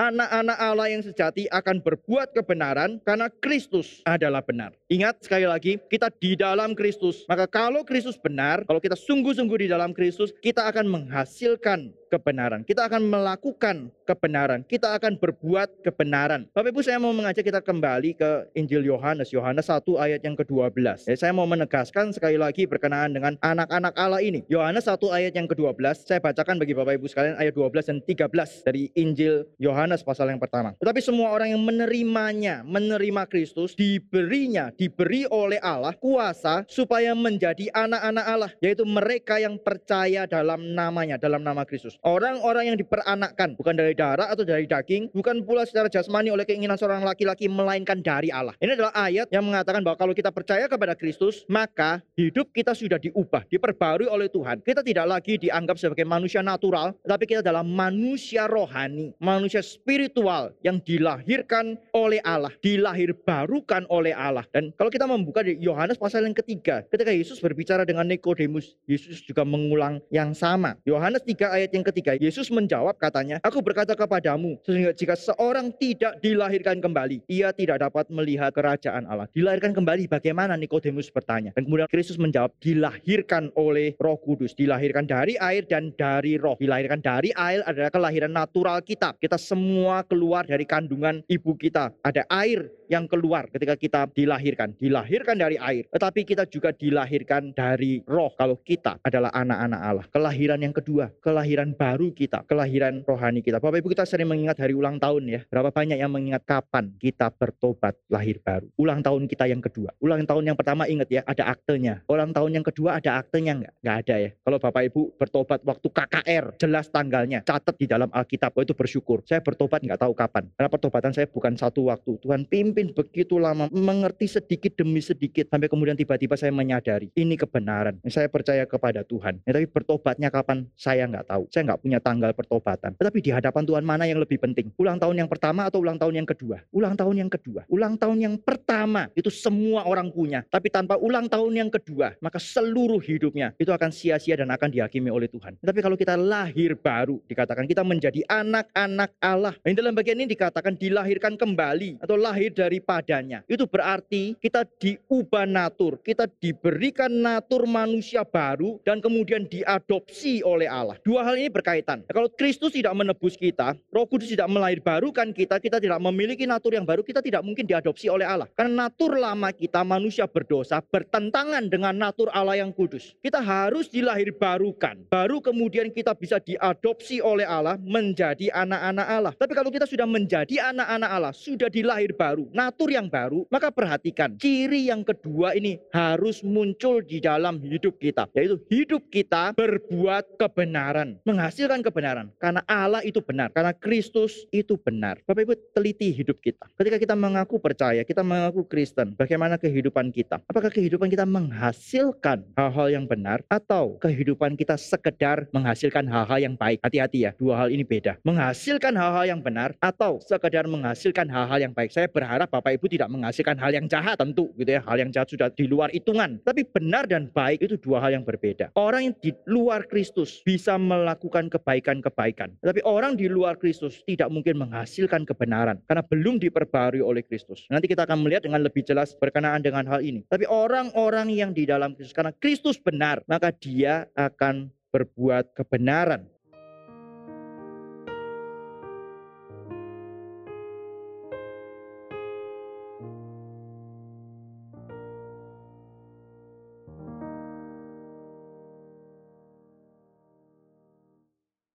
Anak-anak Allah yang sejati akan berbuat kebenaran karena Kristus adalah benar. Ingat sekali lagi, kita di dalam Kristus. Maka kalau Kristus benar, kalau kita sungguh-sungguh di dalam Kristus, kita akan menghasilkan kebenaran. Kita akan melakukan kebenaran. Kita akan berbuat kebenaran. Bapak Ibu saya mau mengajak kita kembali ke Injil Yohanes. Yohanes 1 ayat yang ke-12. Ya, saya mau menegaskan sekali lagi berkenaan dengan anak-anak Allah ini. Yohanes 1 ayat yang ke-12. Saya bacakan bagi Bapak Ibu sekalian ayat 12 dan 13 dari Injil Yohanes pasal yang pertama. Tetapi semua orang yang menerimanya, menerima Kristus, diberinya, diberi oleh Allah kuasa supaya menjadi anak-anak Allah. Yaitu mereka yang percaya dalam namanya, dalam nama Kristus. Orang-orang yang diperanakkan bukan dari darah atau dari daging, bukan pula secara jasmani oleh keinginan seorang laki-laki melainkan dari Allah. Ini adalah ayat yang mengatakan bahwa kalau kita percaya kepada Kristus, maka hidup kita sudah diubah, diperbarui oleh Tuhan. Kita tidak lagi dianggap sebagai manusia natural, tapi kita adalah manusia rohani, manusia spiritual yang dilahirkan oleh Allah, dilahir barukan oleh Allah. Dan kalau kita membuka di Yohanes pasal yang ketiga, ketika Yesus berbicara dengan Nikodemus, Yesus juga mengulang yang sama. Yohanes 3 ayat yang ketiga, Yesus menjawab katanya, Aku berkata kepadamu, sehingga jika seorang tidak dilahirkan kembali, ia tidak dapat melihat kerajaan Allah. Dilahirkan kembali bagaimana Nikodemus bertanya. Dan kemudian Kristus menjawab, dilahirkan oleh roh kudus. Dilahirkan dari air dan dari roh. Dilahirkan dari air adalah kelahiran natural kita. Kita semua keluar dari kandungan ibu kita. Ada air yang keluar ketika kita dilahirkan. Dilahirkan dari air. Tetapi kita juga dilahirkan dari roh. Kalau kita adalah anak-anak Allah. Kelahiran yang kedua. Kelahiran baru kita. Kelahiran rohani kita. Bapak Ibu kita sering mengingat hari ulang tahun ya. Berapa banyak yang mengingat kapan kita bertobat lahir baru. Ulang tahun kita yang kedua. Ulang tahun yang pertama ingat ya. Ada aktenya. Ulang tahun yang kedua ada aktenya enggak? Enggak ada ya. Kalau Bapak Ibu bertobat waktu KKR. Jelas tanggalnya. Catat di dalam Alkitab. Oh, itu bersyukur. Saya bertobat nggak tahu kapan. Karena pertobatan saya bukan satu waktu. Tuhan pimpin begitu lama, mengerti sedikit demi sedikit sampai kemudian tiba-tiba saya menyadari ini kebenaran. Saya percaya kepada Tuhan. Ya, tapi bertobatnya kapan saya nggak tahu. Saya nggak punya tanggal pertobatan. Tetapi di hadapan Tuhan mana yang lebih penting? Ulang tahun yang pertama atau ulang tahun yang kedua? Ulang tahun yang kedua. Ulang tahun yang pertama itu semua orang punya. Tapi tanpa ulang tahun yang kedua, maka seluruh hidupnya itu akan sia-sia dan akan dihakimi oleh Tuhan. Tapi kalau kita lahir baru, dikatakan kita menjadi anak-anak Allah. Nah, dalam bagian ini dikatakan dilahirkan kembali atau lahir daripada padanya. Itu berarti kita diubah natur, kita diberikan natur manusia baru dan kemudian diadopsi oleh Allah. Dua hal ini berkaitan. Kalau Kristus tidak menebus kita, Roh Kudus tidak melahirbarukan kita, kita tidak memiliki natur yang baru, kita tidak mungkin diadopsi oleh Allah. Karena natur lama kita manusia berdosa bertentangan dengan natur Allah yang kudus. Kita harus dilahirbarukan. Baru kemudian kita bisa diadopsi oleh Allah menjadi anak-anak Allah. Tapi kalau kita sudah menjadi anak-anak Allah, sudah dilahir baru, natur yang baru, maka perhatikan ciri yang kedua ini harus muncul di dalam hidup kita, yaitu hidup kita berbuat kebenaran, menghasilkan kebenaran karena Allah itu benar, karena Kristus itu benar. Bapak Ibu teliti hidup kita. Ketika kita mengaku percaya, kita mengaku Kristen, bagaimana kehidupan kita? Apakah kehidupan kita menghasilkan hal-hal yang benar atau kehidupan kita sekedar menghasilkan hal-hal yang baik? Hati-hati ya, dua hal ini beda. Menghasilkan hal-hal yang benar atau sekedar menghasilkan hal-hal yang baik. Saya berharap Bapak Ibu tidak menghasilkan hal yang jahat tentu gitu ya. Hal yang jahat sudah di luar hitungan. Tapi benar dan baik itu dua hal yang berbeda. Orang yang di luar Kristus bisa melakukan kebaikan-kebaikan. Tapi orang di luar Kristus tidak mungkin menghasilkan kebenaran karena belum diperbarui oleh Kristus. Nanti kita akan melihat dengan lebih jelas berkenaan dengan hal ini. Tapi orang-orang yang di dalam Kristus karena Kristus benar, maka dia akan berbuat kebenaran.